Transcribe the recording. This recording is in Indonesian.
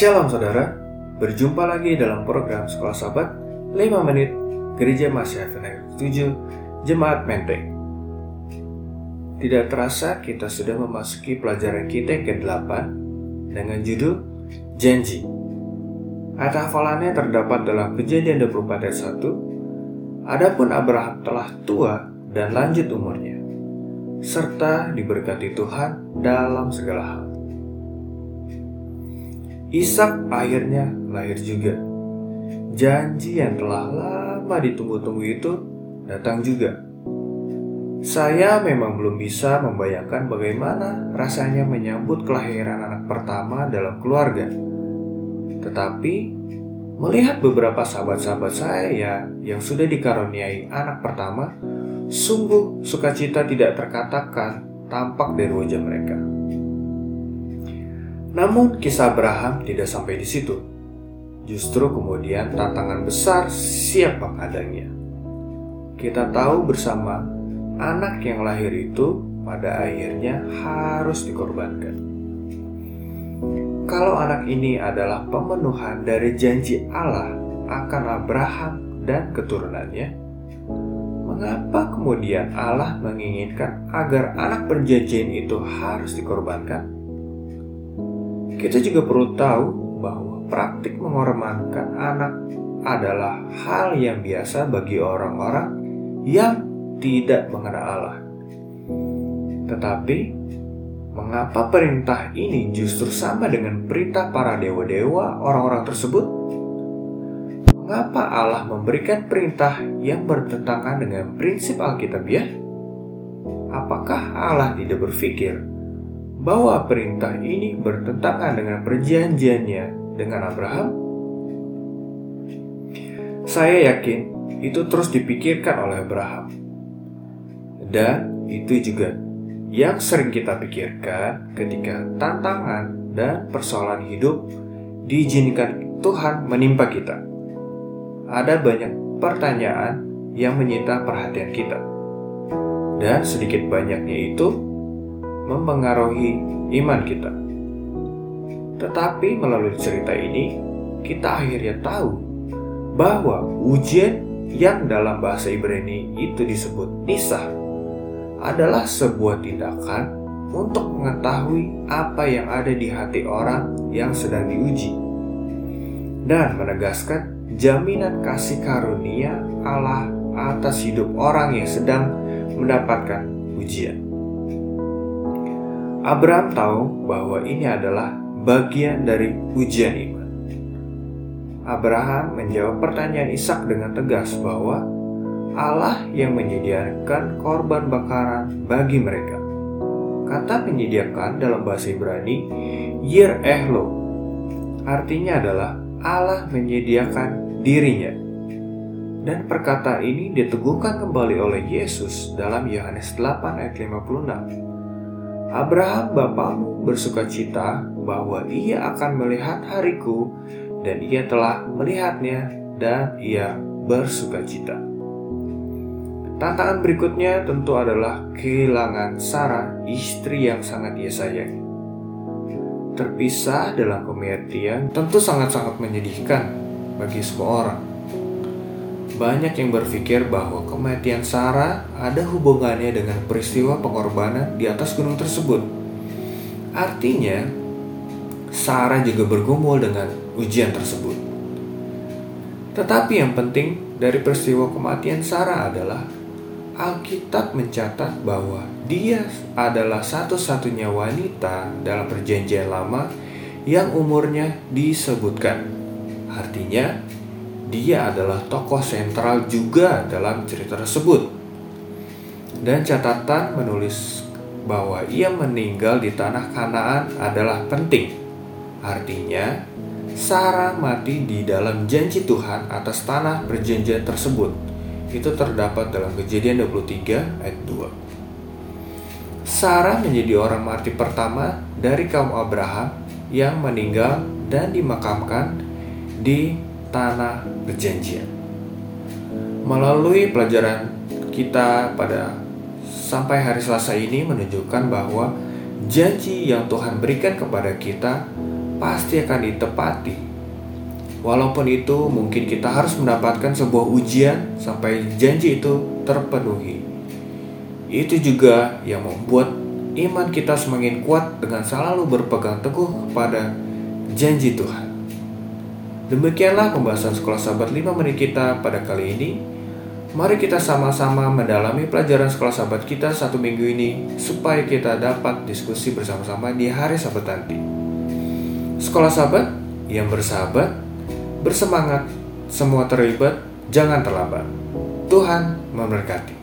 Shalom saudara, berjumpa lagi dalam program Sekolah Sahabat 5 Menit Gereja Masya FNR 7 Jemaat Menteng. Tidak terasa kita sudah memasuki pelajaran kita yang ke-8 dengan judul Janji. Ayat hafalannya terdapat dalam kejadian 24 ayat 1 Adapun Abraham telah tua dan lanjut umurnya, serta diberkati Tuhan dalam segala hal. Ishak akhirnya lahir juga. Janji yang telah lama ditunggu-tunggu itu datang juga. Saya memang belum bisa membayangkan bagaimana rasanya menyambut kelahiran anak pertama dalam keluarga. Tetapi melihat beberapa sahabat-sahabat saya yang sudah dikaruniai anak pertama, sungguh sukacita tidak terkatakan tampak dari wajah mereka. Namun kisah Abraham tidak sampai di situ. Justru kemudian tantangan besar siap menghadangnya. Kita tahu bersama anak yang lahir itu pada akhirnya harus dikorbankan. Kalau anak ini adalah pemenuhan dari janji Allah akan Abraham dan keturunannya, mengapa kemudian Allah menginginkan agar anak perjanjian itu harus dikorbankan? Kita juga perlu tahu bahwa praktik mengorbankan anak adalah hal yang biasa bagi orang-orang yang tidak mengenal Allah. Tetapi, mengapa perintah ini justru sama dengan perintah para dewa-dewa orang-orang tersebut? Mengapa Allah memberikan perintah yang bertentangan dengan prinsip Alkitabiah? Apakah Allah tidak berpikir bahwa perintah ini bertentangan dengan perjanjiannya dengan Abraham? Saya yakin itu terus dipikirkan oleh Abraham. Dan itu juga yang sering kita pikirkan ketika tantangan dan persoalan hidup diizinkan Tuhan menimpa kita. Ada banyak pertanyaan yang menyita perhatian kita. Dan sedikit banyaknya itu mempengaruhi iman kita. Tetapi melalui cerita ini, kita akhirnya tahu bahwa ujian yang dalam bahasa Ibrani itu disebut nisah adalah sebuah tindakan untuk mengetahui apa yang ada di hati orang yang sedang diuji dan menegaskan jaminan kasih karunia Allah atas hidup orang yang sedang mendapatkan ujian. Abraham tahu bahwa ini adalah bagian dari ujian iman. Abraham menjawab pertanyaan Ishak dengan tegas bahwa Allah yang menyediakan korban bakaran bagi mereka. Kata menyediakan dalam bahasa Ibrani Yir Ehlo artinya adalah Allah menyediakan dirinya. Dan perkataan ini diteguhkan kembali oleh Yesus dalam Yohanes 8 ayat 56 Abraham bapamu bersuka cita bahwa ia akan melihat hariku dan ia telah melihatnya dan ia bersuka cita. Tantangan berikutnya tentu adalah kehilangan Sarah, istri yang sangat ia sayangi. Terpisah dalam pengertian tentu sangat-sangat menyedihkan bagi semua orang. Banyak yang berpikir bahwa kematian Sarah ada hubungannya dengan peristiwa pengorbanan di atas gunung tersebut. Artinya, Sarah juga bergumul dengan ujian tersebut. Tetapi yang penting dari peristiwa kematian Sarah adalah Alkitab mencatat bahwa dia adalah satu-satunya wanita dalam perjanjian lama yang umurnya disebutkan. Artinya, dia adalah tokoh sentral juga dalam cerita tersebut. Dan catatan menulis bahwa ia meninggal di tanah Kanaan adalah penting. Artinya, Sarah mati di dalam janji Tuhan atas tanah perjanjian tersebut. Itu terdapat dalam Kejadian 23 ayat 2. Sarah menjadi orang mati pertama dari kaum Abraham yang meninggal dan dimakamkan di tanah perjanjian. Melalui pelajaran kita pada sampai hari Selasa ini menunjukkan bahwa janji yang Tuhan berikan kepada kita pasti akan ditepati. Walaupun itu mungkin kita harus mendapatkan sebuah ujian sampai janji itu terpenuhi. Itu juga yang membuat iman kita semakin kuat dengan selalu berpegang teguh kepada janji Tuhan. Demikianlah pembahasan sekolah sahabat 5 menit kita pada kali ini. Mari kita sama-sama mendalami pelajaran sekolah sahabat kita satu minggu ini supaya kita dapat diskusi bersama-sama di hari sahabat nanti. Sekolah sahabat yang bersahabat, bersemangat, semua terlibat, jangan terlambat. Tuhan memberkati.